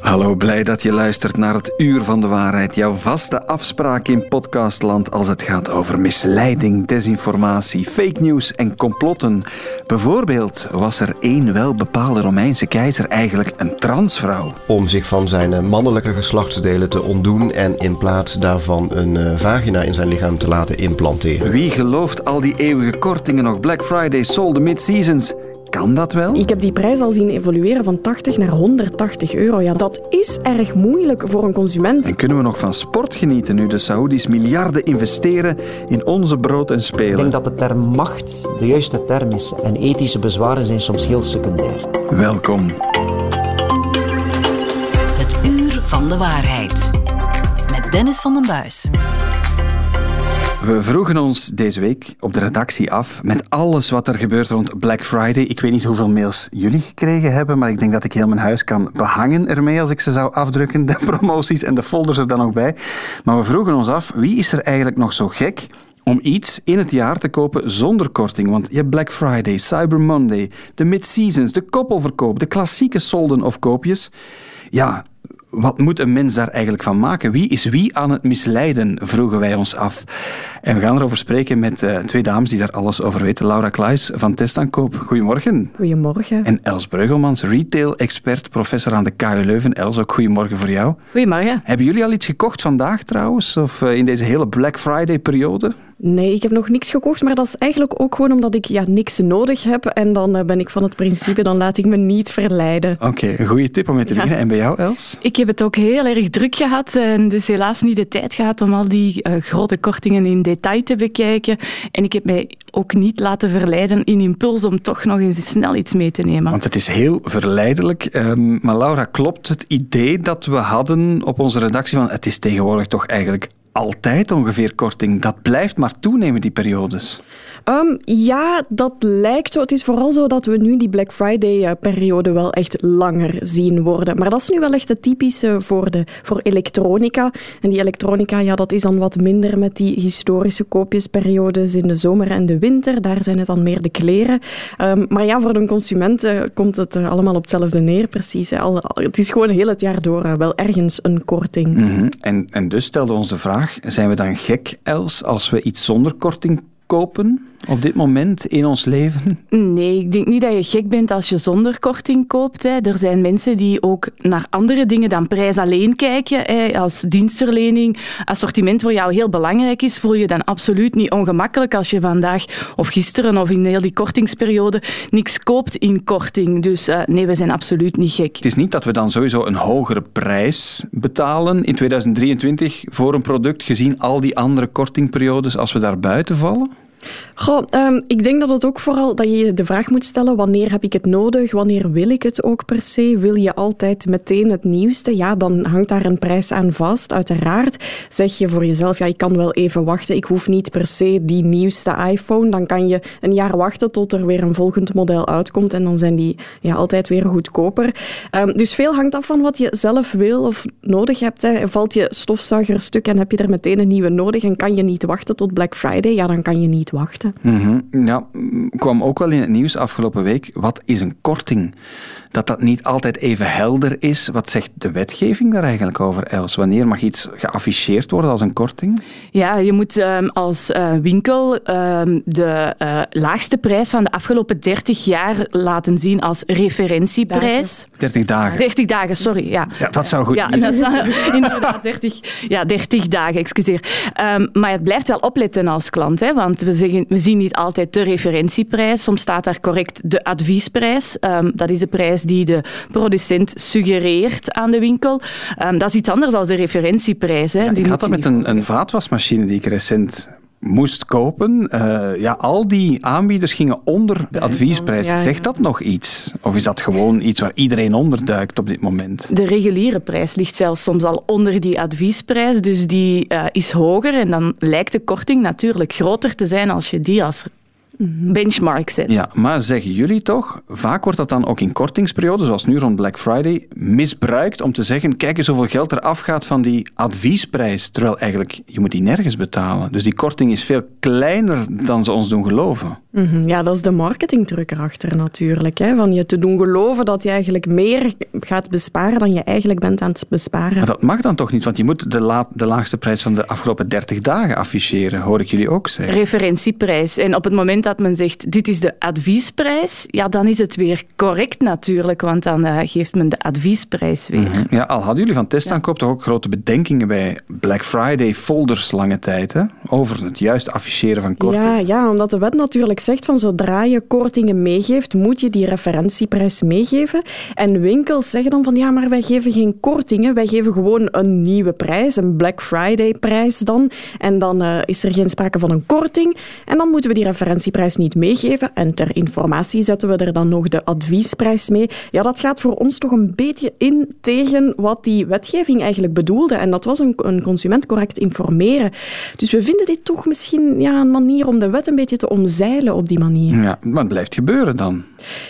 Hallo, blij dat je luistert naar het Uur van de Waarheid. Jouw vaste afspraak in podcastland als het gaat over misleiding, desinformatie, fake news en complotten. Bijvoorbeeld was er één welbepaalde Romeinse keizer eigenlijk een transvrouw. Om zich van zijn mannelijke geslachtsdelen te ontdoen en in plaats daarvan een eh, vagina in zijn lichaam te laten implanteren. Wie gelooft al die eeuwige kortingen nog? Black Friday, the Mid-Seasons. Kan dat wel? Ik heb die prijs al zien evolueren van 80 naar 180 euro. Ja, dat is erg moeilijk voor een consument. En kunnen we nog van sport genieten nu de Saoedi's miljarden investeren in onze brood en spelen? Ik denk dat de term macht de juiste term is en ethische bezwaren zijn soms heel secundair. Welkom. Het Uur van de Waarheid. Met Dennis van den Buis. We vroegen ons deze week op de redactie af met alles wat er gebeurt rond Black Friday. Ik weet niet hoeveel mails jullie gekregen hebben, maar ik denk dat ik heel mijn huis kan behangen ermee als ik ze zou afdrukken, de promoties en de folders er dan ook bij. Maar we vroegen ons af, wie is er eigenlijk nog zo gek om iets in het jaar te kopen zonder korting. Want je hebt Black Friday, Cyber Monday, de mid-seasons, de koppelverkoop, de klassieke solden of koopjes. Ja, wat moet een mens daar eigenlijk van maken? Wie is wie aan het misleiden, vroegen wij ons af. En we gaan erover spreken met uh, twee dames die daar alles over weten. Laura Klaes van Testaankoop, goedemorgen. Goedemorgen. En Els Breugelmans, retail-expert, professor aan de KU Leuven. Els, ook goedemorgen voor jou. Goedemorgen. Hebben jullie al iets gekocht vandaag trouwens? Of uh, in deze hele Black Friday-periode? Nee, ik heb nog niks gekocht, maar dat is eigenlijk ook gewoon omdat ik ja, niks nodig heb. En dan uh, ben ik van het principe, dan laat ik me niet verleiden. Oké, okay, een goede tip om mee te beginnen. Ja. En bij jou, Els? Ik heb het ook heel erg druk gehad en dus helaas niet de tijd gehad om al die uh, grote kortingen in detail te bekijken. En ik heb mij ook niet laten verleiden in impuls om toch nog eens snel iets mee te nemen. Want het is heel verleidelijk. Um, maar Laura, klopt het idee dat we hadden op onze redactie van het is tegenwoordig toch eigenlijk altijd ongeveer korting. Dat blijft maar toenemen, die periodes. Um, ja, dat lijkt zo. Het is vooral zo dat we nu die Black Friday-periode wel echt langer zien worden. Maar dat is nu wel echt het typische voor, de, voor elektronica. En die elektronica, ja, dat is dan wat minder met die historische koopjesperiodes in de zomer en de winter. Daar zijn het dan meer de kleren. Um, maar ja, voor de consument uh, komt het er allemaal op hetzelfde neer, precies. Al, al, het is gewoon heel het jaar door uh, wel ergens een korting. Mm -hmm. en, en dus stelde ons de zijn we dan gek, Els, als we iets zonder korting kopen op dit moment in ons leven? Nee, ik denk niet dat je gek bent als je zonder korting koopt. Hè. Er zijn mensen die ook naar andere dingen dan prijs alleen kijken. Hè. Als dienstverlening, assortiment voor jou heel belangrijk is, voel je dan absoluut niet ongemakkelijk als je vandaag of gisteren of in heel die kortingsperiode niks koopt in korting. Dus uh, nee, we zijn absoluut niet gek. Het is niet dat we dan sowieso een hogere prijs betalen in 2023 voor een product, gezien al die andere kortingperiodes als we daar buiten vallen? Goh, um, ik denk dat het ook vooral dat je de vraag moet stellen: wanneer heb ik het nodig? Wanneer wil ik het ook per se? Wil je altijd meteen het nieuwste? Ja, dan hangt daar een prijs aan vast. Uiteraard zeg je voor jezelf: ja, ik kan wel even wachten. Ik hoef niet per se die nieuwste iPhone. Dan kan je een jaar wachten tot er weer een volgend model uitkomt en dan zijn die ja, altijd weer goedkoper. Um, dus veel hangt af van wat je zelf wil of nodig hebt. Hè. Valt je stofzuiger stuk en heb je er meteen een nieuwe nodig en kan je niet wachten tot Black Friday? Ja, dan kan je niet wachten. -hmm. Ja, kwam ook wel in het nieuws afgelopen week. Wat is een korting? Dat dat niet altijd even helder is. Wat zegt de wetgeving daar eigenlijk over, Els? Wanneer mag iets geafficheerd worden als een korting? Ja, je moet um, als uh, winkel um, de uh, laagste prijs van de afgelopen 30 jaar laten zien als referentieprijs. 30 dagen. 30 dagen, sorry. Ja, ja dat zou goed Ja, uh, inderdaad 30, ja, 30 dagen, excuseer. Um, maar het blijft wel opletten als klant, hè, want we, zeggen, we zien niet altijd de referentieprijs. Soms staat daar correct de adviesprijs. Um, dat is de prijs die de producent suggereert aan de winkel. Um, dat is iets anders dan de referentieprijs. Hè. Ja, die ik had dat met een, een vaatwasmachine die ik recent moest kopen. Uh, ja, al die aanbieders gingen onder de adviesprijs. Ja, ja. Zegt dat nog iets? Of is dat gewoon iets waar iedereen onderduikt op dit moment? De reguliere prijs ligt zelfs soms al onder die adviesprijs, dus die uh, is hoger en dan lijkt de korting natuurlijk groter te zijn als je die als benchmark zet. Ja, maar zeggen jullie toch, vaak wordt dat dan ook in kortingsperioden, zoals nu rond Black Friday, misbruikt om te zeggen, kijk eens hoeveel geld er afgaat van die adviesprijs, terwijl eigenlijk, je moet die nergens betalen. Dus die korting is veel kleiner dan ze ons doen geloven. Mhm, ja, dat is de marketingdruk erachter natuurlijk. Hè? Van je te doen geloven dat je eigenlijk meer gaat besparen dan je eigenlijk bent aan het besparen. Maar dat mag dan toch niet, want je moet de, la de laagste prijs van de afgelopen 30 dagen afficheren, hoor ik jullie ook zeggen. Referentieprijs. En op het moment dat men zegt, dit is de adviesprijs, ja, dan is het weer correct natuurlijk, want dan uh, geeft men de adviesprijs weer. Mm -hmm. Ja, al hadden jullie van testaankoop ja. toch ook grote bedenkingen bij Black Friday folders lange tijd, hè? over het juiste afficheren van korting. Ja, ja, omdat de wet natuurlijk zegt van zodra je kortingen meegeeft, moet je die referentieprijs meegeven. En winkels zeggen dan van ja, maar wij geven geen kortingen, wij geven gewoon een nieuwe prijs, een Black Friday prijs dan. En dan uh, is er geen sprake van een korting. En dan moeten we die referentieprijs niet meegeven. En ter informatie zetten we er dan nog de adviesprijs mee. Ja, dat gaat voor ons toch een beetje in tegen wat die wetgeving eigenlijk bedoelde. En dat was een, een consument correct informeren. Dus we vinden dit toch misschien ja, een manier om de wet een beetje te omzeilen op die manier. Ja, maar het blijft gebeuren dan?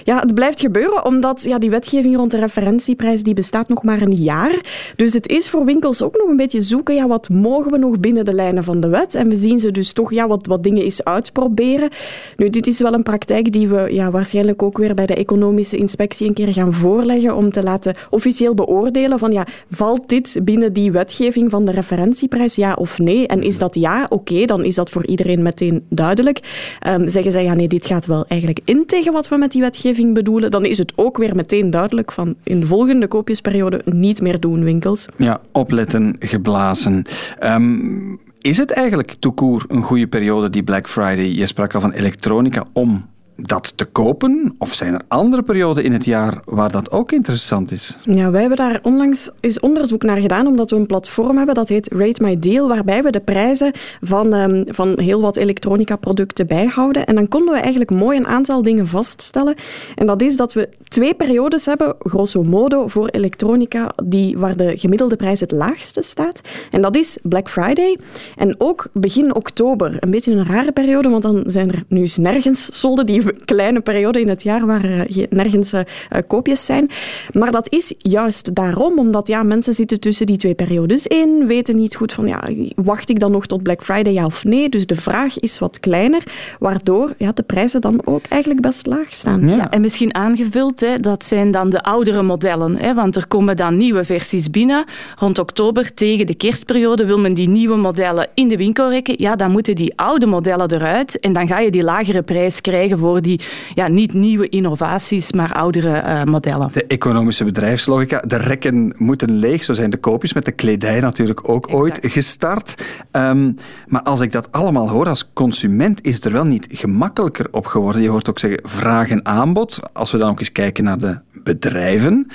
Ja, het blijft gebeuren omdat ja, die wetgeving rond de referentieprijs die bestaat nog maar een jaar. Dus het is voor winkels ook nog een beetje zoeken, ja, wat mogen we nog binnen de lijnen van de wet? En we zien ze dus toch ja, wat, wat dingen eens uitproberen. Nu, dit is wel een praktijk die we ja, waarschijnlijk ook weer bij de economische inspectie een keer gaan voorleggen om te laten officieel beoordelen van ja, valt dit binnen die wetgeving van de referentieprijs, ja of nee? En is dat ja, oké, dan is dat voor iedereen meteen duidelijk. Um, zeggen zij, ja nee, dit gaat wel eigenlijk in tegen wat we met die wetgeving bedoelen, dan is het ook weer meteen duidelijk van in de volgende koopjesperiode niet meer doen winkels. Ja, opletten, geblazen. Um, is het eigenlijk toekoer een goede periode, die Black Friday? Je sprak al van elektronica om dat te kopen? Of zijn er andere perioden in het jaar waar dat ook interessant is? Ja, wij hebben daar onlangs eens onderzoek naar gedaan, omdat we een platform hebben dat heet Rate My Deal, waarbij we de prijzen van, um, van heel wat elektronica-producten bijhouden. En dan konden we eigenlijk mooi een aantal dingen vaststellen. En dat is dat we twee periodes hebben, grosso modo, voor elektronica, die, waar de gemiddelde prijs het laagste staat. En dat is Black Friday en ook begin oktober. Een beetje een rare periode, want dan zijn er nu eens nergens solden die kleine periode in het jaar waar uh, nergens uh, koopjes zijn. Maar dat is juist daarom, omdat ja, mensen zitten tussen die twee periodes in, weten niet goed van ja, wacht ik dan nog tot Black Friday, ja of nee? Dus de vraag is wat kleiner, waardoor ja, de prijzen dan ook eigenlijk best laag staan. Ja, ja en misschien aangevuld, hè, dat zijn dan de oudere modellen, hè, want er komen dan nieuwe versies binnen. Rond oktober, tegen de kerstperiode, wil men die nieuwe modellen in de winkel rekken. Ja, dan moeten die oude modellen eruit en dan ga je die lagere prijs krijgen voor die ja, niet nieuwe innovaties, maar oudere uh, modellen. De economische bedrijfslogica, de rekken moeten leeg. Zo zijn de koopjes met de kledij natuurlijk ook exact. ooit gestart. Um, maar als ik dat allemaal hoor als consument, is het er wel niet gemakkelijker op geworden. Je hoort ook zeggen vraag en aanbod. Als we dan ook eens kijken naar de bedrijven,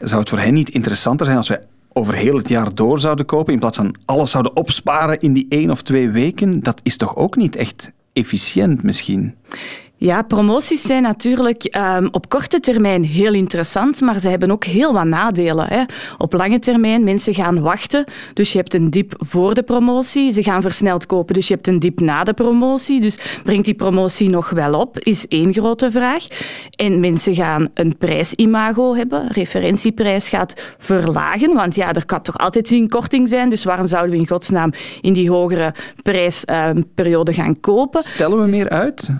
zou het voor hen niet interessanter zijn als wij over heel het jaar door zouden kopen in plaats van alles zouden opsparen in die één of twee weken? Dat is toch ook niet echt efficiënt misschien? Ja, promoties zijn natuurlijk um, op korte termijn heel interessant, maar ze hebben ook heel wat nadelen. Hè. Op lange termijn, mensen gaan wachten, dus je hebt een dip voor de promotie. Ze gaan versneld kopen, dus je hebt een dip na de promotie. Dus brengt die promotie nog wel op, is één grote vraag. En mensen gaan een prijsimago hebben. Referentieprijs gaat verlagen, want ja, er kan toch altijd een korting zijn, dus waarom zouden we in godsnaam in die hogere prijsperiode uh, gaan kopen? Stellen we dus, meer uit?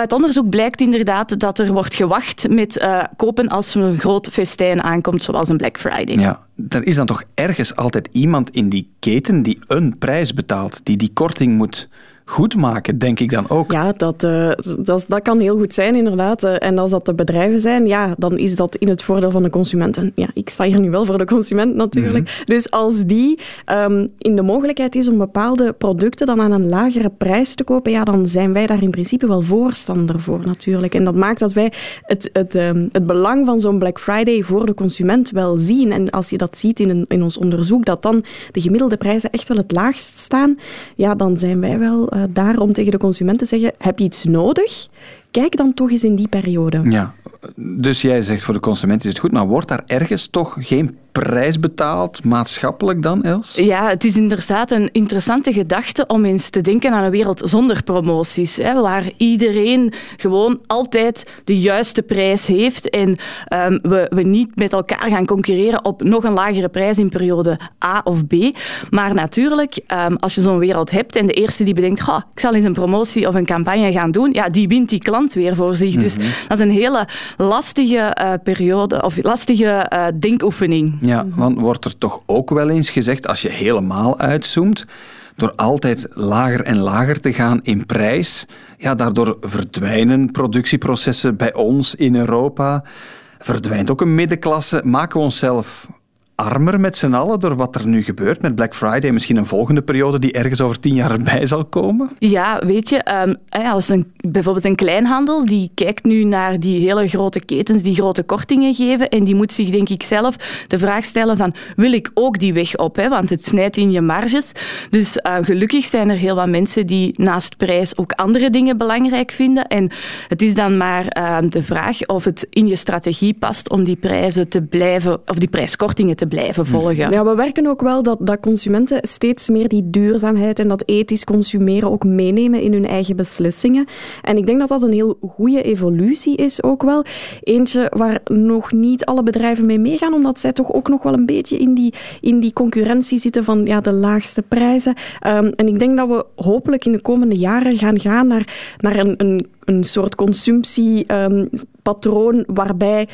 Uit onderzoek blijkt inderdaad dat er wordt gewacht met uh, kopen als er een groot festijn aankomt, zoals een Black Friday. Ja, er is dan toch ergens altijd iemand in die keten die een prijs betaalt, die die korting moet goed maken, denk ik dan ook. Ja, dat, uh, dat, dat kan heel goed zijn, inderdaad. Uh, en als dat de bedrijven zijn, ja, dan is dat in het voordeel van de consument. En ja, ik sta hier nu wel voor de consument natuurlijk. Mm -hmm. Dus als die um, in de mogelijkheid is om bepaalde producten dan aan een lagere prijs te kopen, ja, dan zijn wij daar in principe wel voorstander voor natuurlijk. En dat maakt dat wij het, het, um, het belang van zo'n Black Friday voor de consument wel zien. En als je dat ziet in, een, in ons onderzoek, dat dan de gemiddelde prijzen echt wel het laagst staan, ja, dan zijn wij wel uh, daar om tegen de consument te zeggen, heb je iets nodig? Kijk dan toch eens in die periode. Ja, dus jij zegt voor de consument is het goed, maar wordt daar ergens toch geen prijs betaald, maatschappelijk dan, Els? Ja, het is inderdaad een interessante gedachte om eens te denken aan een wereld zonder promoties, hè, waar iedereen gewoon altijd de juiste prijs heeft en um, we, we niet met elkaar gaan concurreren op nog een lagere prijs in periode A of B. Maar natuurlijk, um, als je zo'n wereld hebt en de eerste die bedenkt, ik zal eens een promotie of een campagne gaan doen, ja, die wint die klant weer voor zich. Dus mhm. dat is een hele lastige uh, periode of lastige uh, denkoefening. Ja, want wordt er toch ook wel eens gezegd, als je helemaal uitzoomt, door altijd lager en lager te gaan in prijs, ja, daardoor verdwijnen productieprocessen bij ons in Europa. Verdwijnt ook een middenklasse. Maken we onszelf armer met z'n allen door wat er nu gebeurt met Black Friday? Misschien een volgende periode die ergens over tien jaar bij zal komen? Ja, weet je, um, als een, bijvoorbeeld een kleinhandel die kijkt nu naar die hele grote ketens die grote kortingen geven en die moet zich denk ik zelf de vraag stellen van wil ik ook die weg op? Hè? Want het snijdt in je marges. Dus uh, gelukkig zijn er heel wat mensen die naast prijs ook andere dingen belangrijk vinden. En het is dan maar uh, de vraag of het in je strategie past om die prijzen te blijven, of die prijskortingen te blijven volgen. Ja, we werken ook wel dat, dat consumenten steeds meer die duurzaamheid en dat ethisch consumeren ook meenemen in hun eigen beslissingen. En ik denk dat dat een heel goede evolutie is ook wel. Eentje waar nog niet alle bedrijven mee meegaan, omdat zij toch ook nog wel een beetje in die, in die concurrentie zitten van ja, de laagste prijzen. Um, en ik denk dat we hopelijk in de komende jaren gaan gaan naar, naar een, een een soort consumptiepatroon um, waarbij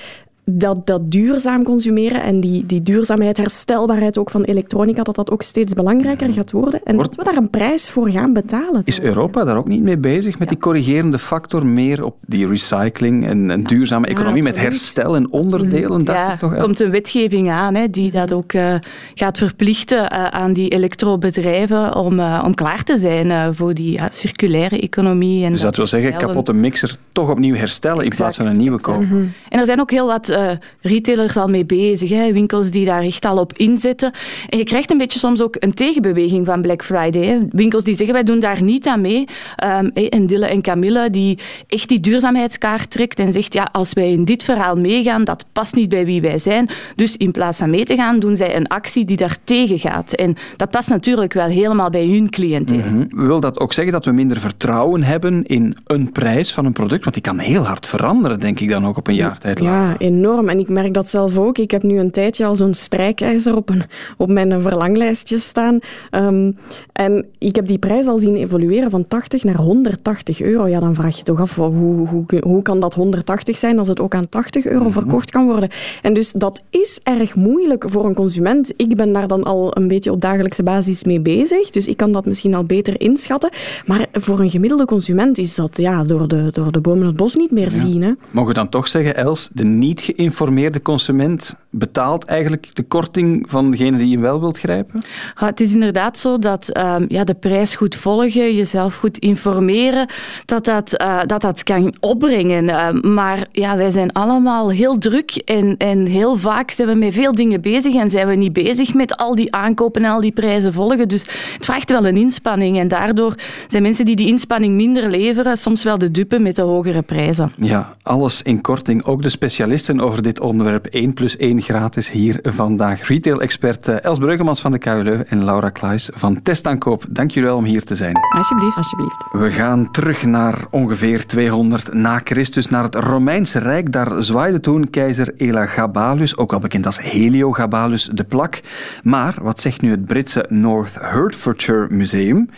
dat, dat duurzaam consumeren en die, die duurzaamheid, herstelbaarheid ook van elektronica, dat dat ook steeds belangrijker gaat worden. En dat we daar een prijs voor gaan betalen. Is Europa daar ook niet mee bezig met die corrigerende factor meer op die recycling en, een duurzame economie, met herstel en onderdelen? Ja, er komt een wetgeving aan hè, die dat ook uh, gaat verplichten uh, aan die elektrobedrijven om, uh, om klaar te zijn voor die circulaire economie. En dus dat, wil zeggen, kapotte mixer toch opnieuw herstellen in plaats van een nieuwe kopen. En er zijn ook heel wat uh, retailers al mee bezig, hè, winkels die daar echt al op inzetten. En je krijgt een beetje soms ook een tegenbeweging van Black Friday. Hè. Winkels die zeggen wij doen daar niet aan mee. Um, en Dille en Camilla die echt die duurzaamheidskaart trekt en zegt ja, als wij in dit verhaal meegaan, dat past niet bij wie wij zijn. Dus in plaats van mee te gaan, doen zij een actie die daar tegen gaat. En dat past natuurlijk wel helemaal bij hun cliënteel. Mm Wil dat ook zeggen dat we minder vertrouwen hebben in een prijs van een product? Want die kan heel hard veranderen, denk ik dan ook op een jaar tijd. Ja, enorm enorm. En ik merk dat zelf ook. Ik heb nu een tijdje al zo'n strijkijzer op, een, op mijn verlanglijstje staan. Um, en ik heb die prijs al zien evolueren van 80 naar 180 euro. Ja, dan vraag je toch af, hoe, hoe, hoe kan dat 180 zijn als het ook aan 80 euro mhm. verkocht kan worden? En dus dat is erg moeilijk voor een consument. Ik ben daar dan al een beetje op dagelijkse basis mee bezig. Dus ik kan dat misschien al beter inschatten. Maar voor een gemiddelde consument is dat ja, door, de, door de bomen het bos niet meer zien. Hè? Mogen we dan toch zeggen, Els, de niet geïnformeerde consument betaalt eigenlijk de korting van degene die je wel wilt grijpen? Ja, het is inderdaad zo dat uh, ja, de prijs goed volgen, jezelf goed informeren, dat dat, uh, dat, dat kan opbrengen. Uh, maar ja, wij zijn allemaal heel druk en, en heel vaak zijn we met veel dingen bezig en zijn we niet bezig met al die aankopen en al die prijzen volgen. Dus het vraagt wel een inspanning en daardoor zijn mensen die die inspanning minder leveren soms wel de dupe met de hogere prijzen. Ja, alles in korting. Ook de specialisten over dit onderwerp 1 plus 1 gratis hier vandaag. Retail-expert eh, Els Breugemans van de KLU en Laura Kluis van Testaankoop. Dank jullie wel om hier te zijn. Alsjeblieft. Alsjeblieft. We gaan terug naar ongeveer 200 na Christus, naar het Romeinse Rijk. Daar zwaaide toen keizer Elagabalus, ook wel bekend als Heliogabalus, de plak. Maar wat zegt nu het Britse North Hertfordshire Museum?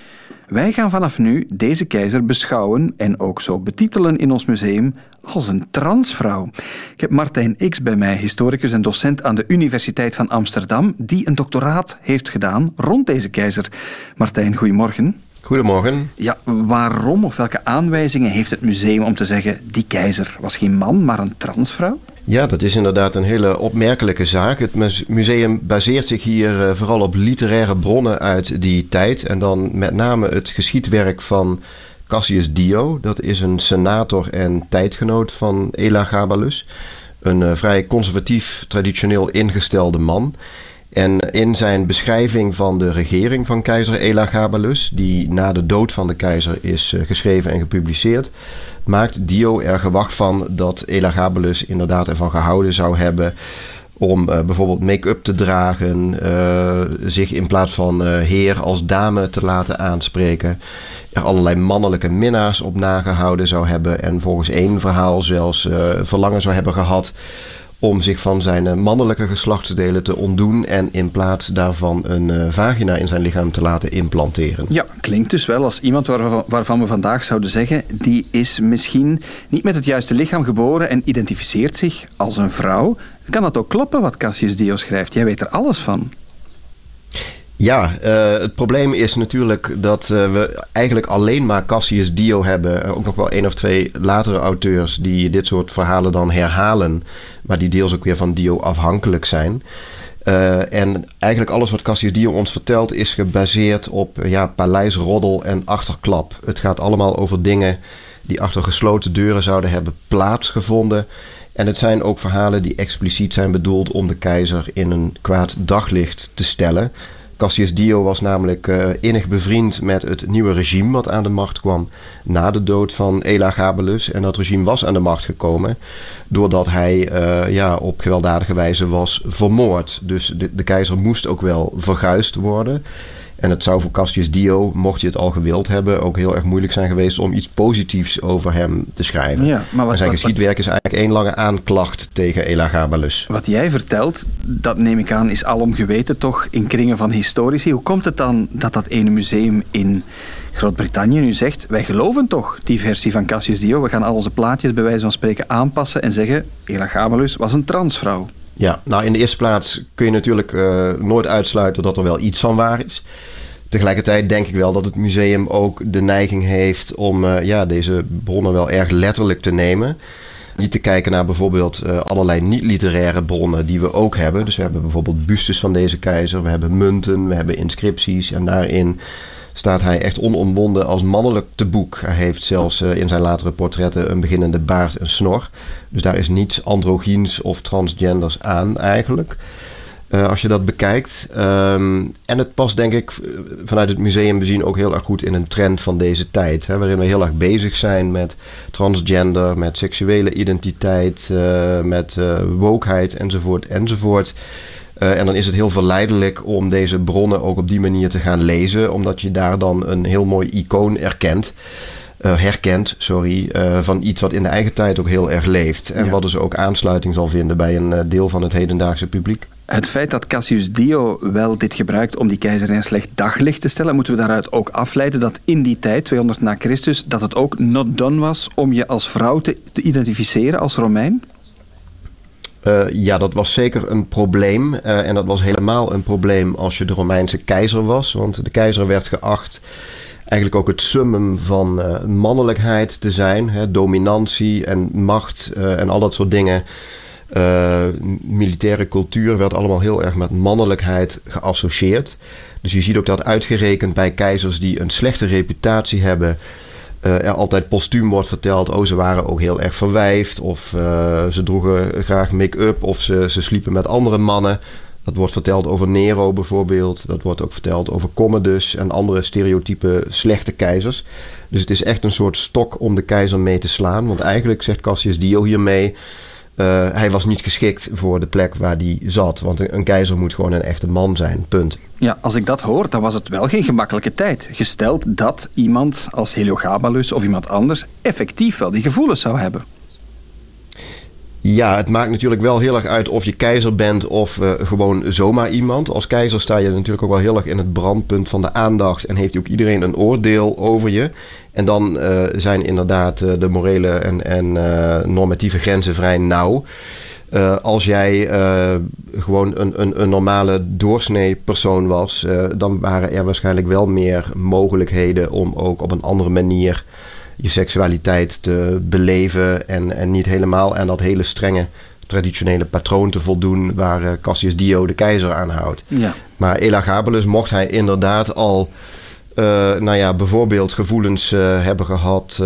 Wij gaan vanaf nu deze keizer beschouwen en ook zo betitelen in ons museum als een transvrouw. Ik heb Martijn X bij mij, historicus en docent aan de Universiteit van Amsterdam, die een doctoraat heeft gedaan rond deze keizer. Martijn, goedemorgen. Goedemorgen. Ja, waarom of welke aanwijzingen heeft het museum om te zeggen die keizer was geen man, maar een transvrouw? Ja, dat is inderdaad een hele opmerkelijke zaak. Het museum baseert zich hier eh, vooral op literaire bronnen uit die tijd. En dan met name het geschiedwerk van Cassius Dio. Dat is een senator en tijdgenoot van Elagabalus. Een uh, vrij conservatief, traditioneel ingestelde man. En in zijn beschrijving van de regering van keizer Elagabalus, die na de dood van de keizer is uh, geschreven en gepubliceerd, maakt Dio er gewacht van dat Elagabalus inderdaad ervan gehouden zou hebben om uh, bijvoorbeeld make-up te dragen, uh, zich in plaats van uh, heer als dame te laten aanspreken, er allerlei mannelijke minnaars op nagehouden zou hebben en volgens één verhaal zelfs verlangen zou hebben gehad om zich van zijn mannelijke geslachtsdelen te ontdoen en in plaats daarvan een vagina in zijn lichaam te laten implanteren. Ja, klinkt dus wel als iemand waarvan, waarvan we vandaag zouden zeggen, die is misschien niet met het juiste lichaam geboren en identificeert zich als een vrouw. Kan dat ook kloppen wat Cassius Dio schrijft? Jij weet er alles van. Ja, uh, het probleem is natuurlijk dat uh, we eigenlijk alleen maar Cassius Dio hebben. Ook nog wel één of twee latere auteurs die dit soort verhalen dan herhalen. Maar die deels ook weer van Dio afhankelijk zijn. En eigenlijk alles wat Cassius Dio ons vertelt is gebaseerd op ja, paleisroddel en achterklap. Het gaat allemaal over dingen die achter gesloten deuren zouden hebben plaatsgevonden. En het zijn ook verhalen die expliciet zijn bedoeld om de keizer in een kwaad daglicht te stellen. Cassius Dio was namelijk uh, innig bevriend met het nieuwe regime wat aan de macht kwam na de dood van Elagabalus. En dat regime was aan de macht gekomen doordat hij uh, ja, op gewelddadige wijze was vermoord. Dus de, de keizer moest ook wel verguisd worden. En het zou voor Cassius Dio, mocht je het al gewild hebben, ook heel erg moeilijk zijn geweest om iets positiefs over hem te schrijven. Ja, maar wat, zijn geschiedwerk is eigenlijk één lange aanklacht tegen Elagabalus. Wat jij vertelt, dat neem ik aan, is alom geweten toch in kringen van historici. Hoe komt het dan dat dat ene museum in Groot-Brittannië nu zegt: wij geloven toch die versie van Cassius Dio, we gaan al onze plaatjes bij wijze van spreken aanpassen en zeggen: Elagabalus was een transvrouw. Ja, nou in de eerste plaats kun je natuurlijk uh, nooit uitsluiten dat er wel iets van waar is. Tegelijkertijd denk ik wel dat het museum ook de neiging heeft om uh, ja, deze bronnen wel erg letterlijk te nemen. Niet te kijken naar bijvoorbeeld uh, allerlei niet-literaire bronnen die we ook hebben. Dus we hebben bijvoorbeeld bustes van deze keizer, we hebben munten, we hebben inscripties. En daarin staat hij echt onomwonden als mannelijk te boek. Hij heeft zelfs uh, in zijn latere portretten een beginnende baard en snor. Dus daar is niets androgyns of transgenders aan eigenlijk. Uh, als je dat bekijkt. Um, en het past denk ik vanuit het museum bezien ook heel erg goed in een trend van deze tijd. Hè, waarin we heel erg bezig zijn met transgender, met seksuele identiteit, uh, met wokeheid enzovoort enzovoort. Uh, en dan is het heel verleidelijk om deze bronnen ook op die manier te gaan lezen, omdat je daar dan een heel mooi icoon erkent. Uh, herkent, sorry, uh, van iets wat in de eigen tijd ook heel erg leeft. En ja. wat dus ook aansluiting zal vinden bij een deel van het hedendaagse publiek. Het feit dat Cassius Dio wel dit gebruikt om die keizer in een slecht daglicht te stellen, moeten we daaruit ook afleiden dat in die tijd, 200 na Christus, dat het ook not done was om je als vrouw te, te identificeren als Romein? Uh, ja, dat was zeker een probleem. Uh, en dat was helemaal een probleem als je de Romeinse keizer was. Want de keizer werd geacht eigenlijk ook het summum van uh, mannelijkheid te zijn. Hè, dominantie en macht en al dat soort dingen. militaire cultuur werd allemaal heel erg met mannelijkheid geassocieerd. Dus je ziet ook dat uitgerekend bij keizers die een slechte reputatie hebben uh, altijd postuum wordt verteld. Oh, ze waren ook heel erg verwijfd. Of uh, ze droegen graag make-up. Of ze, ze sliepen met andere mannen. Dat wordt verteld over Nero bijvoorbeeld. Dat wordt ook verteld over Commodus en andere stereotype slechte keizers. Dus het is echt een soort stok om de keizer mee te slaan. Want eigenlijk zegt Cassius Dio hiermee. Uh, hij was niet geschikt voor de plek waar hij zat. Want een, een, keizer moet gewoon een echte man zijn. Punt. Ja, als ik dat hoor, dan was het wel geen gemakkelijke tijd. Gesteld dat iemand als Heliogabalus of iemand anders effectief wel die gevoelens zou hebben. Ja, het maakt natuurlijk wel heel erg uit of je keizer bent of uh, gewoon zomaar iemand. Als keizer sta je natuurlijk ook wel heel erg in het brandpunt van de aandacht en heeft ook iedereen een oordeel over je. En dan uh, zijn inderdaad uh, de morele en, en normatieve grenzen vrij nauw. als jij gewoon een, een, een, normale doorsnee persoon was, dan waren er waarschijnlijk wel meer mogelijkheden om ook op een andere manier je seksualiteit te beleven en, en niet helemaal aan dat hele strenge traditionele patroon te voldoen waar uh, Cassius Dio de keizer aanhoudt. Ja. Maar Elagabalus mocht hij inderdaad al uh, nou ja, bijvoorbeeld gevoelens uh, hebben gehad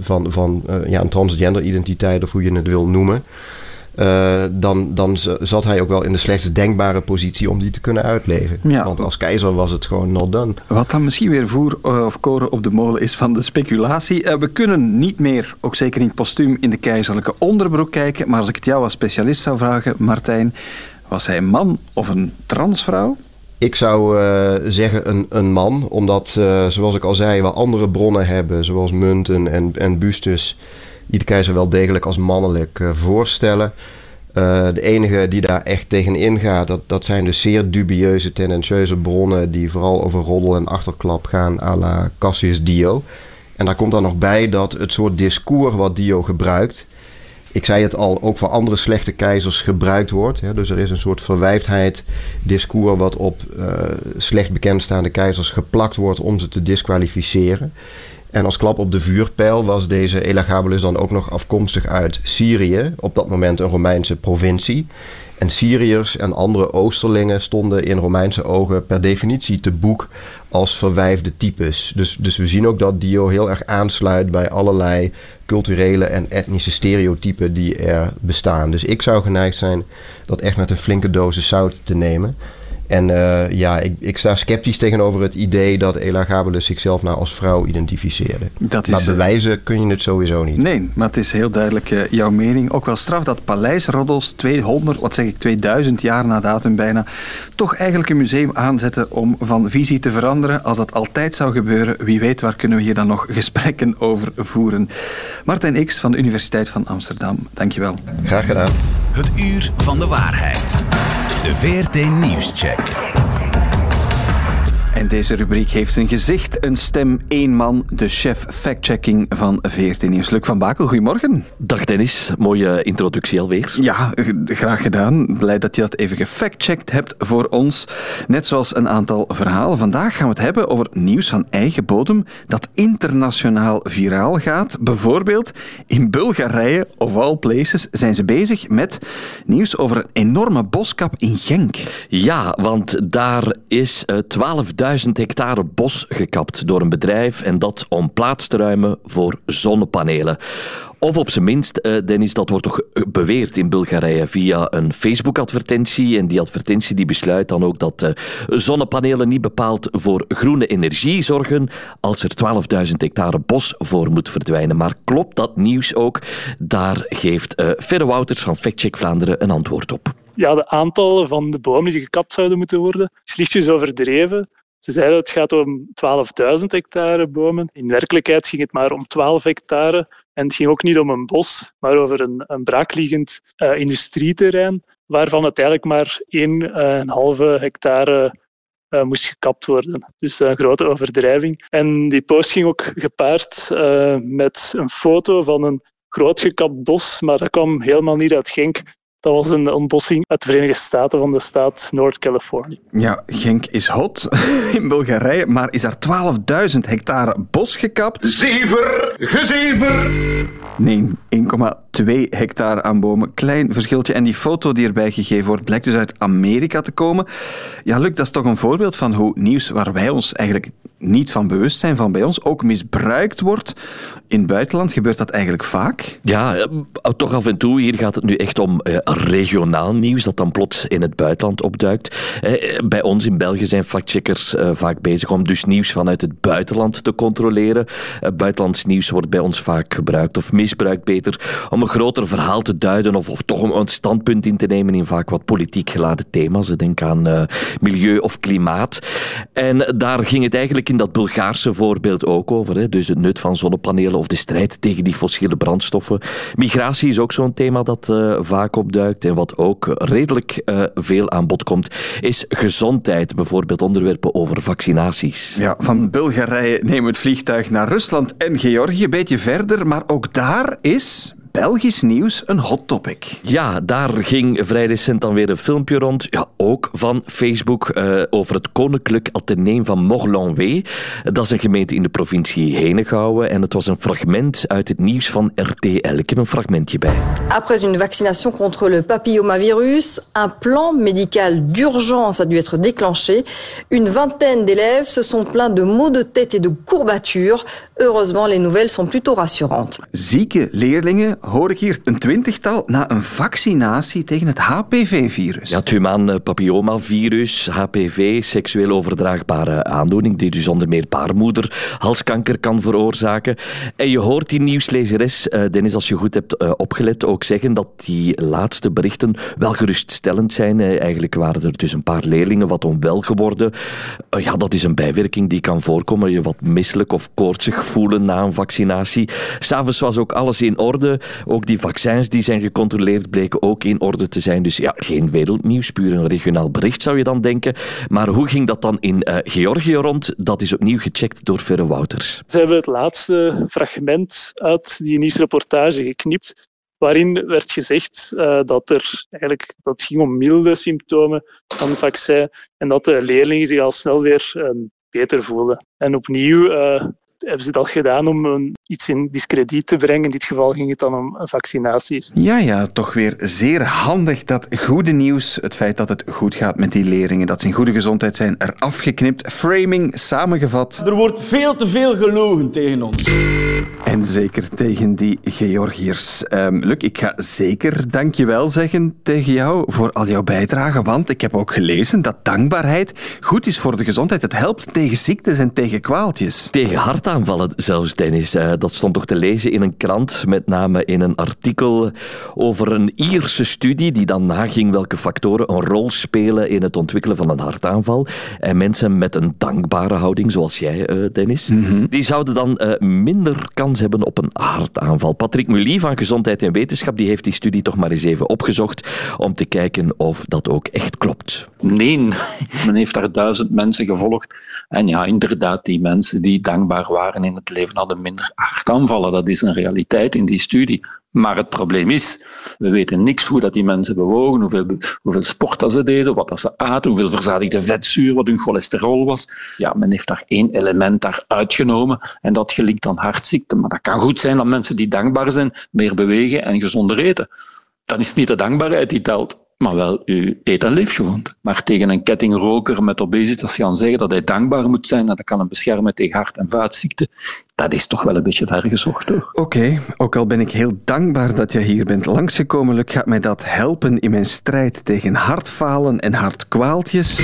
van, van ja, een transgender identiteit of hoe je het wil noemen. Uh, dan, dan zat hij ook wel in de slechtst denkbare positie om die te kunnen uitleven. Ja. Want als keizer was het gewoon not done. Wat dan misschien weer voer of koren op de molen is van de speculatie. Uh, we kunnen niet meer, ook zeker niet postuum, in de keizerlijke onderbroek kijken. Maar als ik het jou als specialist zou vragen, Martijn, was hij een man of een transvrouw? Ik zou uh, zeggen een, een man, omdat, uh, zoals ik al zei, we andere bronnen hebben, zoals munten en, en bustes, die de keizer wel degelijk als mannelijk uh, voorstellen. de enige die daar echt tegen ingaat, dat, dat zijn de zeer dubieuze, tendentieuze bronnen die vooral over roddel en achterklap gaan à la Cassius Dio. En daar komt dan nog bij dat het soort discours wat Dio gebruikt, ik zei het al, ook voor andere slechte keizers gebruikt wordt. Hè. Dus er is een soort verwijfdheid discours wat op uh, slecht bekendstaande keizers geplakt wordt om ze te disqualificeren. En als klap op de vuurpijl was deze Elagabulus dan ook nog afkomstig uit Syrië, op dat moment een Romeinse provincie. En Syriërs en andere Oosterlingen stonden in Romeinse ogen per definitie te boek als verwijfde types. Dus, dus we zien ook dat Dio heel erg aansluit bij allerlei culturele en etnische stereotypen die er bestaan. Dus ik zou geneigd zijn dat echt met een flinke dosis zout te nemen. En uh, ja, ik, ik, sta sceptisch tegenover het idee dat Elagabulus zichzelf nou als vrouw identificeerde. Dat is, maar eh, bewijzen kun je het sowieso niet. Nee, maar het is heel duidelijk uh, jouw mening. Ook wel straf dat paleisroddels 200, wat zeg ik, 2000 jaar na datum bijna, toch eigenlijk een museum aanzetten om van visie te veranderen. Als dat altijd zou gebeuren, wie weet waar kunnen we hier dan nog gesprekken over voeren. Martijn X van de Universiteit van Amsterdam, dankjewel. Graag gedaan. Het uur van de waarheid. De VRT Nieuwscheck. En deze rubriek heeft een gezicht, een stem, één man, de chef factchecking van VRT Nieuws. Luc van Bakel, goedemorgen. Dag Dennis, mooie introductie alweer. Ja, graag gedaan. Blij dat je dat even gefactcheckt hebt voor ons. Net zoals een aantal verhalen. Vandaag gaan we het hebben over nieuws van eigen bodem dat internationaal viraal gaat. Bijvoorbeeld in Bulgarije, of all places, zijn ze bezig met nieuws over een enorme boskap in Genk. Ja, want daar is 12.000 1000 hectare bos gekapt door een bedrijf en dat om plaats te ruimen voor zonnepanelen. Of op zijn minst, uh, Dennis, dat wordt toch beweerd in Bulgarije via een Facebook-advertentie. En die advertentie die besluit dan ook dat uh, zonnepanelen niet bepaald voor groene energie zorgen als er 12.000 hectare bos voor moet verdwijnen. Maar klopt dat nieuws ook? Daar geeft uh, Ferre Wouters van Factcheck Vlaanderen een antwoord op. Ja, de aantallen van de bomen die gekapt zouden moeten worden is lichtjes overdreven. Ze zeiden het gaat om 12.000 hectare bomen. In werkelijkheid ging het maar om 12 hectare. En het ging ook niet om een bos, maar over een, een braakliggend uh, industrieterrein, waarvan het eigenlijk maar 1,5 uh, hectare uh, moest gekapt worden. Dus een grote overdrijving. En die post ging ook gepaard met een foto van een groot gekapt bos, maar dat kwam helemaal niet uit Genk. Dat was een ontbossing uit de Verenigde Staten van de staat Noord-Californië. Ja, Genk is hot in Bulgarije, maar is daar 12.000 hectare bos gekapt? Zever, gezever! Nee, 1,2 hectare aan bomen. Klein verschiltje. En die foto die erbij gegeven wordt, blijkt dus uit Amerika te komen. Ja, Luc, dat is toch een voorbeeld van hoe nieuws waar wij ons eigenlijk niet van bewust zijn van bij ons ook misbruikt wordt. In het buitenland gebeurt dat eigenlijk vaak. Ja, eh, toch af en toe. Hier gaat het nu echt om eh, regionaal nieuws dat dan plots in het buitenland opduikt. Eh, bij ons in België zijn factcheckers vaak bezig om dus nieuws vanuit het buitenland te controleren. buitenlands nieuws wordt bij ons vaak gebruikt, of misbruikt beter, om een groter verhaal te duiden of, of toch om een standpunt in te nemen in vaak wat politiek geladen thema's. Denk aan milieu of klimaat. En daar ging het eigenlijk dat Bulgaarse voorbeeld ook over. Hè. Dus het nut van zonnepanelen of de strijd tegen die fossiele brandstoffen. Migratie is ook zo'n thema dat uh, vaak opduikt. En wat ook redelijk uh, veel aan bod komt, is gezondheid. Bijvoorbeeld onderwerpen over vaccinaties. Ja, van Bulgarije nemen we het vliegtuig naar Rusland en Georgië. Een beetje verder, maar ook daar is Belgisch nieuws een hot topic. Ja, daar ging vrij recent dan weer een filmpje rond, ja, ook van Facebook, uh, over het Koninklijk Atheneum van Morlanwé. Dat is een gemeente in de provincie Henegouwen en het was een fragment uit het nieuws van RTL. Ik heb een fragmentje bij. Après une vaccination contre le papillomavirus, un plan médical d'urgence a dû être déclenché. Une vingtaine d'élèves se sont plaints de maux de tête et de courbatures. Heureusement, les nouvelles sont plutôt rassurantes. Zieke leerlingen hoor ik hier, een twintigtal na een vaccinatie tegen het HPV-virus. Ja, het humaan papillomavirus, HPV, seksueel overdraagbare aandoening, die dus onder meer baarmoeder, halskanker kan veroorzaken. En je hoort die nieuwslezeres, uh, Dennis, als je goed hebt uh, opgelet, ook zeggen dat die laatste berichten wel geruststellend zijn. Eigenlijk waren er dus een paar leerlingen wat onwel geworden. ja, dat is een bijwerking die kan voorkomen. Je wat misselijk of koortsig voelen na een vaccinatie. S'avonds was ook alles in orde. Ook die vaccins die zijn gecontroleerd bleken ook in orde te zijn. Dus ja, geen wereldnieuws, puur een regionaal bericht zou je dan denken. Maar hoe ging dat dan in uh, Georgië rond? Dat is opnieuw gecheckt door Verre Wouters. Ze hebben het laatste fragment uit die nieuwsreportage geknipt waarin werd gezegd uh, dat, er eigenlijk, dat ging om milde symptomen van het vaccin en dat de leerlingen zich al snel weer uh, beter voelden. En opnieuw uh, hebben ze dat gedaan om een, iets in discrediet te brengen. In dit geval ging het dan om vaccinaties. Ja, ja, toch weer zeer handig dat goede nieuws, het feit dat het goed gaat met die leerlingen, dat ze in goede gezondheid zijn, eraf geknipt. Framing samengevat. Er wordt veel te veel gelogen tegen ons. En zeker tegen die Georgiërs. Um, Luc, ik ga zeker dankjewel zeggen tegen jou voor al jouw bijdrage, want ik heb ook gelezen dat dankbaarheid goed is voor de gezondheid. Het helpt tegen ziektes en tegen kwaaltjes. Tegen hartaanvallen zelfs, Dennis. Uh, dat stond toch te lezen in een krant, met name in een artikel over een Ierse studie die dan naging welke factoren een rol spelen in het ontwikkelen van een hartaanval. En mensen met een dankbare houding, zoals jij, uh, Dennis, mm -hmm. die zouden dan uh, minder kans hebben op een hartaanval. Patrick Mully van Gezondheid en Wetenschap die heeft die studie toch maar eens even opgezocht om te kijken of dat ook echt klopt. Nee, men heeft daar duizend mensen gevolgd. En ja, inderdaad, die mensen die dankbaar waren in het leven hadden minder hartaanvallen. Dat is een realiteit in die studie. Maar het probleem is, we weten niks hoe dat die mensen bewogen, hoeveel, hoeveel sport dat ze deden, wat dat ze aten, hoeveel verzadigde vetzuur, wat hun cholesterol was. Ja, men heeft daar één element daar uitgenomen en dat gelinkt aan hartziekten. Maar dat kan goed zijn dat mensen die dankbaar zijn, meer bewegen en gezonder eten. Dan is het niet de dankbaarheid die telt maar wel uw eet- en leefgewoonte. Maar tegen een kettingroker met obesitas gaan zeggen dat hij dankbaar moet zijn en dat kan hem beschermen tegen hart- en vaatziekten, dat is toch wel een beetje ver gezocht hoor. Oké, ook al ben ik heel dankbaar dat je hier bent langsgekomen, Luc, gaat mij dat helpen in mijn strijd tegen hartfalen en hartkwaaltjes?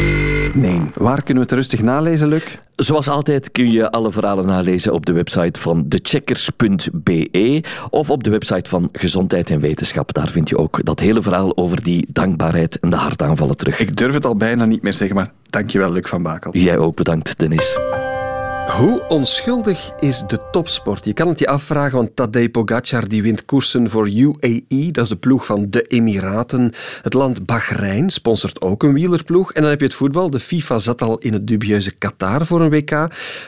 Nee. Waar kunnen we het rustig nalezen, Luc? Zoals altijd kun je alle verhalen nalezen op de website van thecheckers.be of op de website van Gezondheid en Wetenschap. Daar vind je ook dat hele verhaal over die dankbaarheid en de hartaanvallen terug. Ik durf het al bijna niet meer zeggen, maar dankjewel Luc van Bakel. Jij ook bedankt, Dennis. Hoe onschuldig is de topsport? Je kan het je afvragen, want Tadej Pogacar die wint koersen voor UAE, dat is de ploeg van de Emiraten. Het land Bahrein sponsort ook een wielerploeg. En dan heb je het voetbal. De FIFA zat al in het dubieuze Qatar voor een WK.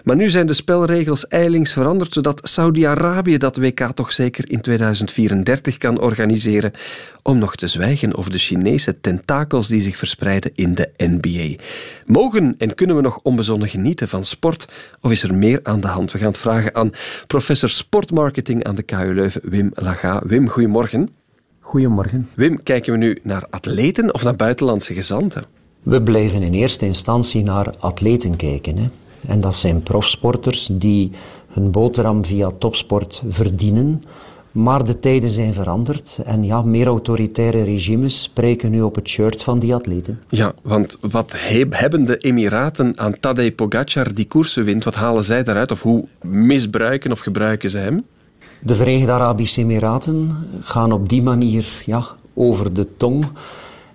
Maar nu zijn de spelregels eilings veranderd, zodat Saudi-Arabië dat WK toch zeker in 2034 kan organiseren. Om nog te zwijgen over de Chinese tentakels die zich verspreiden in de NBA. Mogen en kunnen we nog onbezonnen genieten van sport? Of is er meer aan de hand? We gaan het vragen aan professor sportmarketing aan de KU Leuven, Wim Laga. Wim, goedemorgen. Goedemorgen. Wim, kijken we nu naar atleten of naar buitenlandse gezanten? We blijven in eerste instantie naar atleten kijken. Hè. En dat zijn profsporters die hun boterham via topsport verdienen. Maar de tijden zijn veranderd en ja, meer autoritaire regimes spreken nu op het shirt van die atleten. Ja, want wat hebben de Emiraten aan Tadej Pogacar die koersen wint? Wat halen zij daaruit of hoe misbruiken of gebruiken ze hem? De Verenigde Arabische Emiraten gaan op die manier ja, over de tong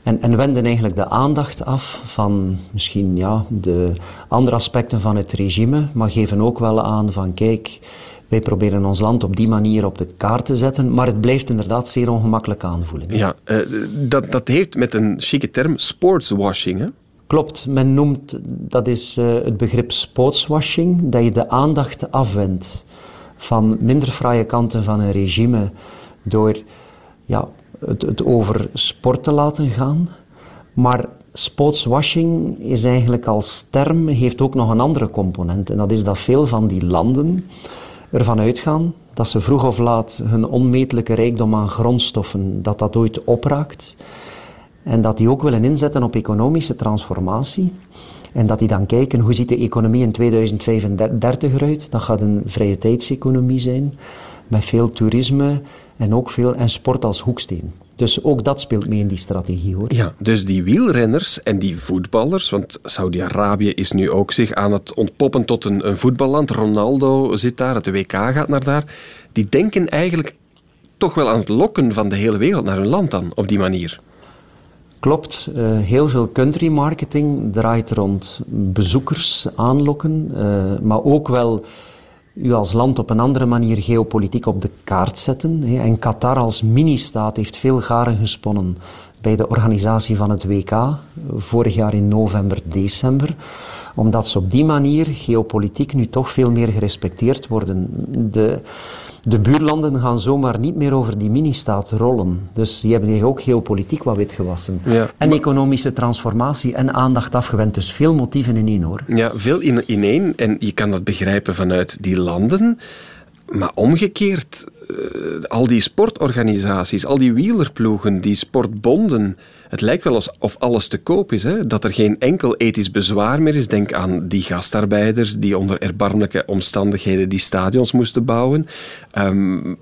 en, en wenden eigenlijk de aandacht af van misschien ja, de andere aspecten van het regime, maar geven ook wel aan van kijk, wij proberen ons land op die manier op de kaart te zetten, maar het blijft inderdaad zeer ongemakkelijk aanvoelen. Ja, uh, dat, dat heeft met een chique term sportswashing, hè? Klopt, men noemt, dat is uh, het begrip sportswashing, dat je de aandacht afwendt van minder fraaie kanten van een regime door ja, het, het over sport te laten gaan. Maar sportswashing is eigenlijk als term, heeft ook nog een andere component. En dat is dat veel van die landen ervan uitgaan dat ze vroeg of laat hun onmetelijke rijkdom aan grondstoffen, dat dat ooit opraakt. En dat die ook willen inzetten op economische transformatie. En dat die dan kijken hoe ziet de economie in 2035 eruit. Dat gaat een vrije tijdseconomie zijn, met veel toerisme en ook veel en sport als hoeksteen. Dus ook dat speelt mee in die strategie hoor. Ja, dus die wielrenners en die voetballers, want Saudi-Arabië is nu ook zich aan het ontpoppen tot een, een voetballand. Ronaldo zit daar, het WK gaat naar daar. Die denken eigenlijk toch wel aan het lokken van de hele wereld naar hun land dan, op die manier. Klopt, uh, heel veel country marketing draait rond bezoekers aanlokken, uh, maar ook wel u als land op een andere manier geopolitiek op de kaart zetten. En Qatar als mini-staat heeft veel garen gesponnen bij de organisatie van het WK, vorig jaar in november, december omdat ze op die manier geopolitiek nu toch veel meer gerespecteerd worden. De, de buurlanden gaan zomaar niet meer over die mini-staat rollen. Dus die hebben hier ook geopolitiek wat witgewassen. Ja, en economische transformatie en aandacht afgewend. Dus veel motieven in één hoor. Ja, veel in, in één. En je kan dat begrijpen vanuit die landen. Maar omgekeerd, uh, al die sportorganisaties, al die wielerploegen, die sportbonden het lijkt wel alsof alles te koop is. Hè? Dat er geen enkel ethisch bezwaar meer is. Denk aan die gastarbeiders die onder erbarmelijke omstandigheden die stadions moesten bouwen. Um,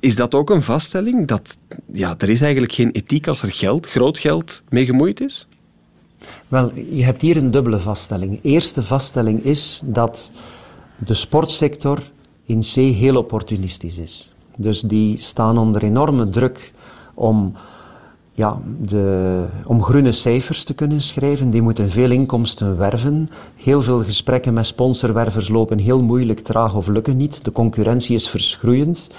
is dat ook een vaststelling? Dat ja, er is eigenlijk geen ethiek als er geld, groot geld, mee gemoeid is? Wel, je hebt hier een dubbele vaststelling. Eerste vaststelling is dat de sportsector in C heel opportunistisch is. Dus die staan onder enorme druk om ja, de, om groene cijfers te kunnen schrijven, die moeten veel inkomsten werven. Heel veel gesprekken met sponsorwervers lopen heel moeilijk, traag of lukken niet. De concurrentie is verschroeiend.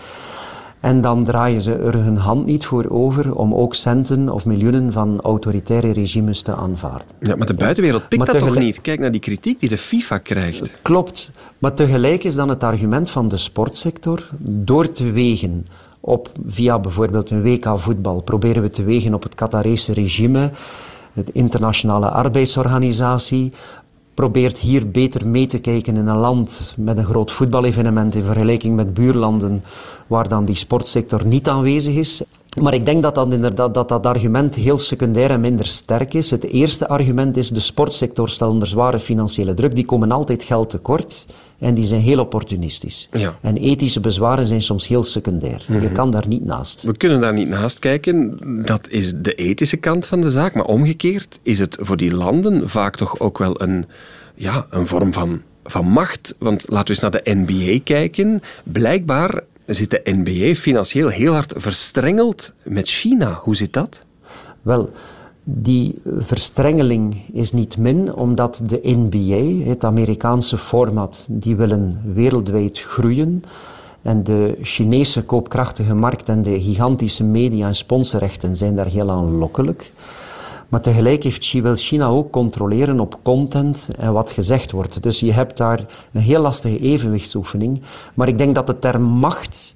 En dan draaien ze er hun hand niet voor over om ook centen of miljoenen van autoritaire regimes te aanvaarden. Ja, maar de buitenwereld pikt dat toch niet? Kijk naar die kritiek die de FIFA krijgt. Klopt. Maar tegelijk is dan het argument van de sportsector door te wegen op, via bijvoorbeeld een WK voetbal, proberen we te wegen op het Qatarese regime. De internationale arbeidsorganisatie probeert hier beter mee te kijken in een land met een groot voetbalevenement in vergelijking met buurlanden waar dan die sportsector niet aanwezig is. Maar ik denk dat dat, inderdaad, dat dat argument heel secundair en minder sterk is. Het eerste argument is de sportsector staat onder zware financiële druk. Die komen altijd geld tekort en die zijn heel opportunistisch. Ja. En ethische bezwaren zijn soms heel secundair. Je mhm. kan daar niet naast. We kunnen daar niet naast kijken. Dat is de ethische kant van de zaak. Maar omgekeerd is het voor die landen vaak toch ook wel een, ja, een vorm van, van macht. Want laten we eens naar de NBA kijken. Blijkbaar zit de NBA financieel heel hard verstrengeld met China. Hoe zit dat? Wel, die verstrengeling is niet min, omdat de NBA, het Amerikaanse format, die willen wereldwijd groeien. En de Chinese koopkrachtige markt en de gigantische media- en sponsorrechten zijn daar heel aanlokkelijk. Maar tegelijk heeft wil China ook controleren op content en wat gezegd wordt. Dus je hebt daar een heel lastige evenwichtsoefening. Maar ik denk dat de term macht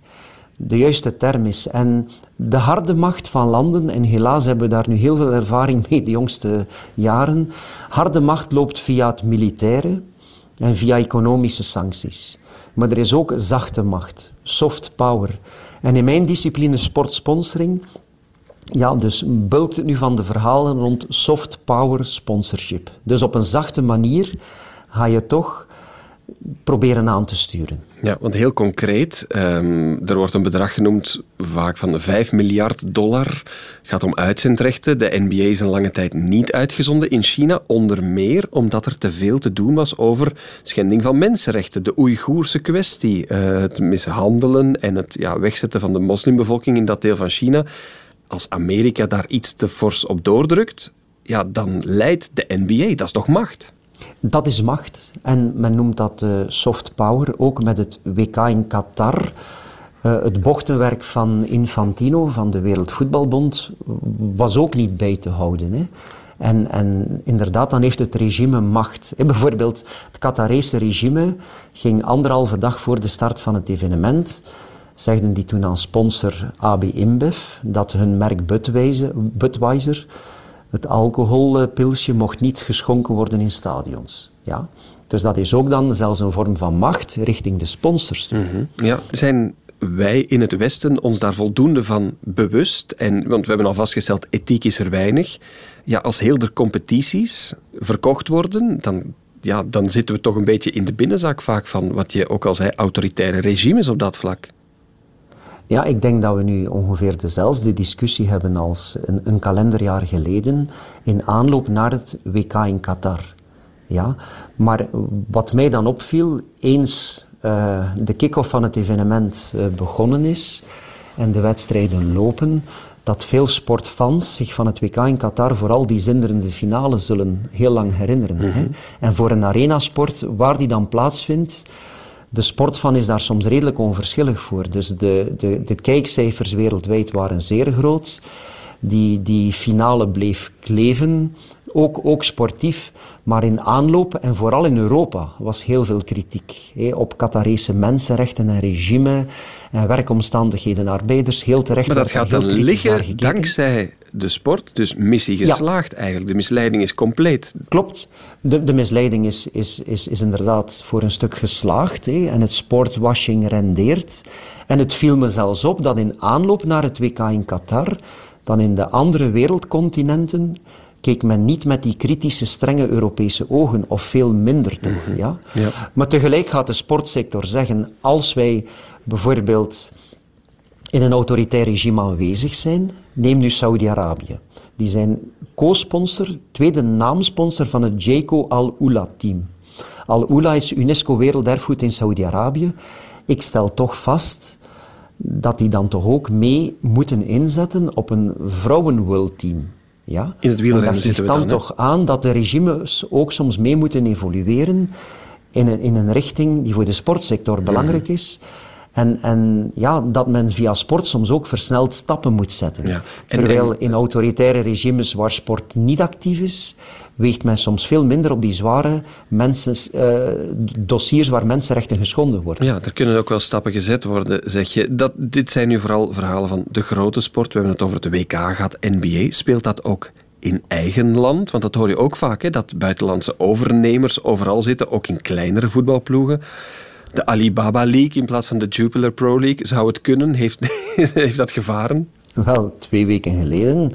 de juiste term is. En de harde macht van landen, en helaas hebben we daar nu heel veel ervaring mee de jongste jaren, harde macht loopt via het militaire en via economische sancties. Maar er is ook zachte macht, soft power. En in mijn discipline sportsponsoring, ja, dus bulkt het nu van de verhalen rond soft power sponsorship. Dus op een zachte manier ga je toch proberen aan te sturen. Ja, want heel concreet, um, er wordt een bedrag genoemd, vaak van 5 miljard dollar, gaat om uitzendrechten. De NBA is een lange tijd niet uitgezonden in China, onder meer omdat er te veel te doen was over schending van mensenrechten, de Oeigoerse kwestie, uh, het mishandelen en het ja, wegzetten van de moslimbevolking in dat deel van China. Als Amerika daar iets te fors op doordrukt, ja, dan leidt de NBA, dat is toch macht? Dat is macht en men noemt dat uh, soft power, ook met het WK in Qatar. Uh, het bochtenwerk van Infantino, van de Wereldvoetbalbond, was ook niet bij te houden. Hè. En, en, inderdaad, dan heeft het regime macht. bijvoorbeeld, het Qatarese regime ging anderhalve dag voor de start van het evenement, zegden die toen aan sponsor AB InBev dat hun merk Budweiser, Budweiser het alcoholpilsje mocht niet geschonken worden in stadions. Ja? Dus dat is ook dan zelfs een vorm van macht richting de sponsors. Mm Ja, zijn wij in het Westen ons daar voldoende van bewust? En, want we hebben al vastgesteld, ethiek is er weinig. Ja, als heel de competities verkocht worden, dan, ja, dan zitten we toch een beetje in de binnenzak vaak van wat je ook al zei, autoritaire regimes op dat vlak. Ja, ik denk dat we nu ongeveer dezelfde discussie hebben als een, een kalenderjaar geleden in aanloop naar het WK in Qatar. Ja? Maar wat mij dan opviel, eens uh, de kick-off van het evenement uh, begonnen is en de wedstrijden lopen, dat veel sportfans zich van het WK in Qatar vooral die zinderende finale zullen heel lang herinneren. Mm -hmm. hè? En voor een arenasport, waar die dan plaatsvindt, de sportfan is daar soms redelijk onverschillig voor. Dus de, de, de kijkcijfers wereldwijd waren zeer groot. Die, die finale bleef kleven, ook, ook sportief. Maar in aanloop, en vooral in Europa, was heel veel kritiek. Hé, op Qatarese mensenrechten en regime en werkomstandigheden, arbeiders, heel terecht. Maar dat gaat dan liggen dankzij de sport, dus missie geslaagd ja. eigenlijk. De misleiding is compleet. Klopt. De, de misleiding is, is, is, is inderdaad voor een stuk geslaagd hé, en het sportwashing rendeert. En het viel me zelfs op dat in aanloop naar het WK in Qatar, dan in de andere wereldcontinenten keek men niet met die kritische, strenge Europese ogen, of veel minder toch. Mm -hmm. ja? ja? Maar tegelijk gaat de sportsector zeggen, als wij bijvoorbeeld in een autoritair regime aanwezig zijn, neem nu Saudi-Arabië. Die zijn co-sponsor, tweede naamsponsor van het Jayco Al-Ula-team. Al-Ula is UNESCO Werelderfgoed in Saudi-Arabië. Ik stel toch vast dat die dan toch ook mee moeten inzetten op een vrouwenworldteam. Ja? In het wielrennen zitten we dan. dan toch aan dat de regimes ook soms mee moeten evolueren in een, in een richting die voor de sportsector belangrijk is. En, en ja, dat men via sport soms ook versneld stappen moet zetten. Ja. En, Terwijl en, in autoritaire regimes waar sport niet actief is, weegt men soms veel minder op die zware mensen, uh, dossiers waar mensenrechten geschonden worden. Ja, er kunnen ook wel stappen gezet worden, zeg je. Dat, dit zijn nu vooral verhalen van de grote sport. We hebben het over het WK gehad, NBA. Speelt dat ook in eigen land? Want dat hoor je ook vaak, hè, dat buitenlandse overnemers overal zitten, ook in kleinere voetbalploegen. De Alibaba League in plaats van de Jupiler Pro League, zou het kunnen? Heeft, heeft dat gevaren? Wel, twee weken geleden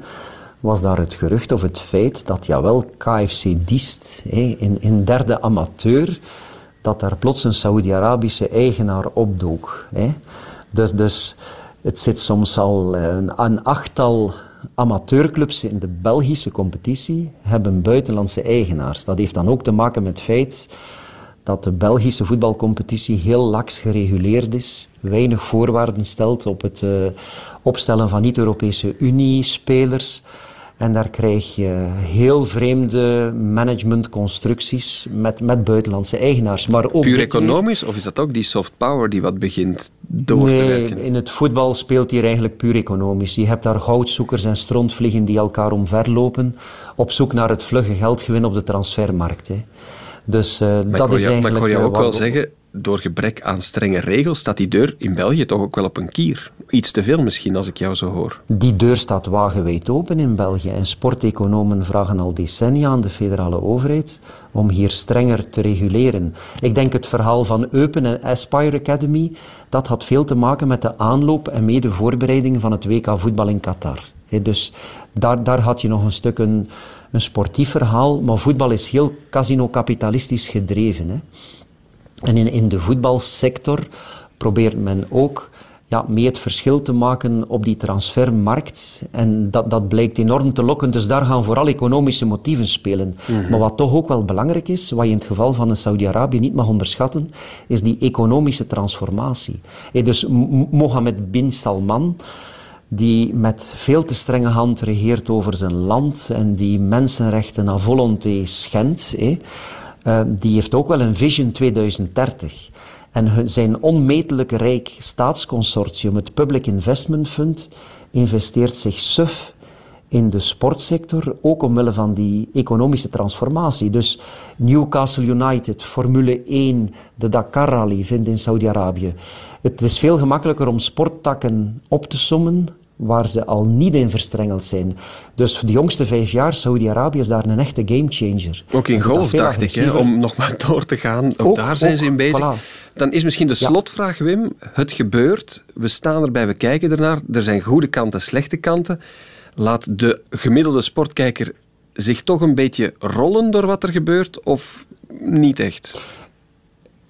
was daar het gerucht of het feit dat jawel KFC Diest in, in derde amateur, dat daar plots een Saoedi-Arabische eigenaar opdook. Dus, dus het zit soms al een, een achttal amateurclubs in de Belgische competitie hebben buitenlandse eigenaars. Dat heeft dan ook te maken met het feit dat de Belgische voetbalcompetitie heel laks gereguleerd is, weinig voorwaarden stelt op het uh, opstellen van niet-Europese Unie-spelers. En daar krijg je heel vreemde managementconstructies met, met buitenlandse eigenaars. Maar ook Puur economisch, of is dat ook die soft power die wat begint door nee, te werken? in het voetbal speelt hier eigenlijk puur economisch. Je hebt daar goudzoekers en strontvliegen die elkaar omverlopen, op zoek naar het vlugge geldgewin op de transfermarkt. Hè. Dus uh, maar dat is eigenlijk... Maar ik hoor jou ook uh, wel zeggen, door gebrek aan strenge regels staat die deur in België toch ook wel op een kier. Iets te veel misschien, als ik jou zo hoor. Die deur staat wagenwijd open in België en sporteconomen vragen al decennia aan de federale overheid om hier strenger te reguleren. Ik denk het verhaal van Eupen en Aspire Academy, dat had veel te maken met de aanloop en mede voorbereiding van het WK voetbal in Qatar. Dus daar, daar had je nog een stuk een, een sportief verhaal, maar voetbal is heel casino-kapitalistisch gedreven. Hè. En in, in de voetbalsector probeert men ook ja, mee het verschil te maken op die transfermarkt. En dat, dat blijkt enorm te lokken, dus daar gaan vooral economische motieven spelen. Mm -hmm. Maar wat toch ook wel belangrijk is, wat je in het geval van Saudi-Arabië niet mag onderschatten, is die economische transformatie. Hey, dus Mohammed bin Salman, die met veel te strenge hand regeert over zijn land en die mensenrechten à volonté schendt, uh, die heeft ook wel een Vision 2030. En zijn onmetelijk rijk staatsconsortium, het Public Investment Fund, investeert zich suf in de sportsector, ook omwille van die economische transformatie. Dus Newcastle United, Formule 1, de Dakar Rally vindt in Saudi-Arabië. Het is veel gemakkelijker om sporttakken op te sommen waar ze al niet in verstrengeld zijn. Dus de jongste vijf jaar, Saudi-Arabië is daar een echte gamechanger. Ook in golf, dacht ik, hè, om nog maar door te gaan. Ook, ook daar zijn ook, ze in bezig. Voilà. Dan is misschien de slotvraag, Wim. Het gebeurt, we staan erbij, we kijken ernaar. Er zijn goede kanten, slechte kanten. Laat de gemiddelde sportkijker zich toch een beetje rollen door wat er gebeurt, of niet echt?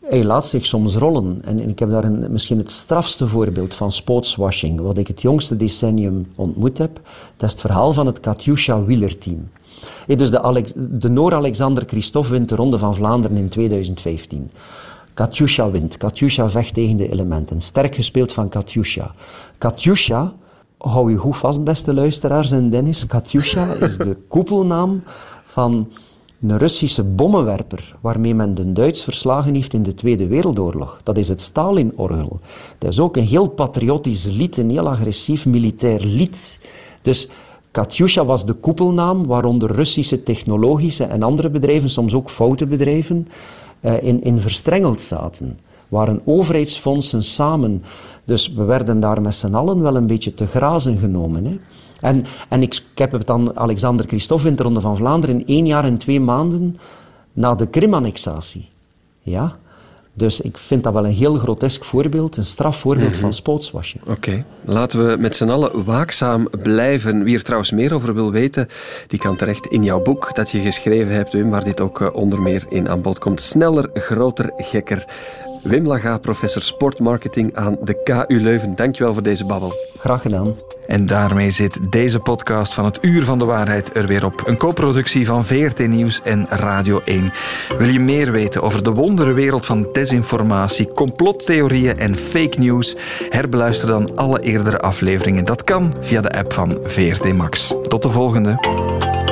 Hij laat zich soms rollen. En, ik heb daar een, misschien het strafste voorbeeld van sportswashing, wat ik het jongste decennium ontmoet heb. Dat is het verhaal van het Katyusha wielerteam. dus de, Alex, de Noor-Alexander Christophe wint de Ronde van Vlaanderen in 2015. Katyusha wint. Katyusha vecht tegen de elementen. Sterk gespeeld van Katyusha. Katyusha, hou je goed vast, beste luisteraars en Dennis. Katyusha is de koepelnaam van een Russische bommenwerper waarmee men de Duits verslagen heeft in de Tweede Wereldoorlog. Dat is het Stalin-orgel. Dat is ook een heel patriotisch lied, een heel agressief militair lied. Dus Katyusha was de koepelnaam waaronder Russische technologische en andere bedrijven, soms ook foute bedrijven, eh, in, in verstrengeld zaten. Waren overheidsfondsen samen. Dus we werden daar met z'n allen wel een beetje te grazen genomen. Hè. En, en ik, ik, heb het aan Alexander Christophe in de Ronde van Vlaanderen in één jaar en twee maanden na de Krim-annexatie. Ja? Dus ik vind dat wel een heel grotesk voorbeeld, een strafvoorbeeld mm van mhm. spootswashing. Oké, laten we met z'n allen waakzaam blijven. Wie er trouwens meer over wil weten, die kan terecht in jouw boek dat je geschreven hebt, Wim, waar dit ook eh, onder meer in aan bod komt. Sneller, groter, gekker. Wim Laga, professor sportmarketing aan de KU Leuven. Dankjewel voor deze babbel. Graag gedaan. En daarmee zit deze podcast van het Uur van de Waarheid er weer op. Een co-productie van VRT Nieuws en Radio 1. Wil je meer weten over de wonderenwereld van desinformatie, complottheorieën en fake news? Herbeluister dan alle eerdere afleveringen. Dat kan via de app van VRT Max. Tot de volgende.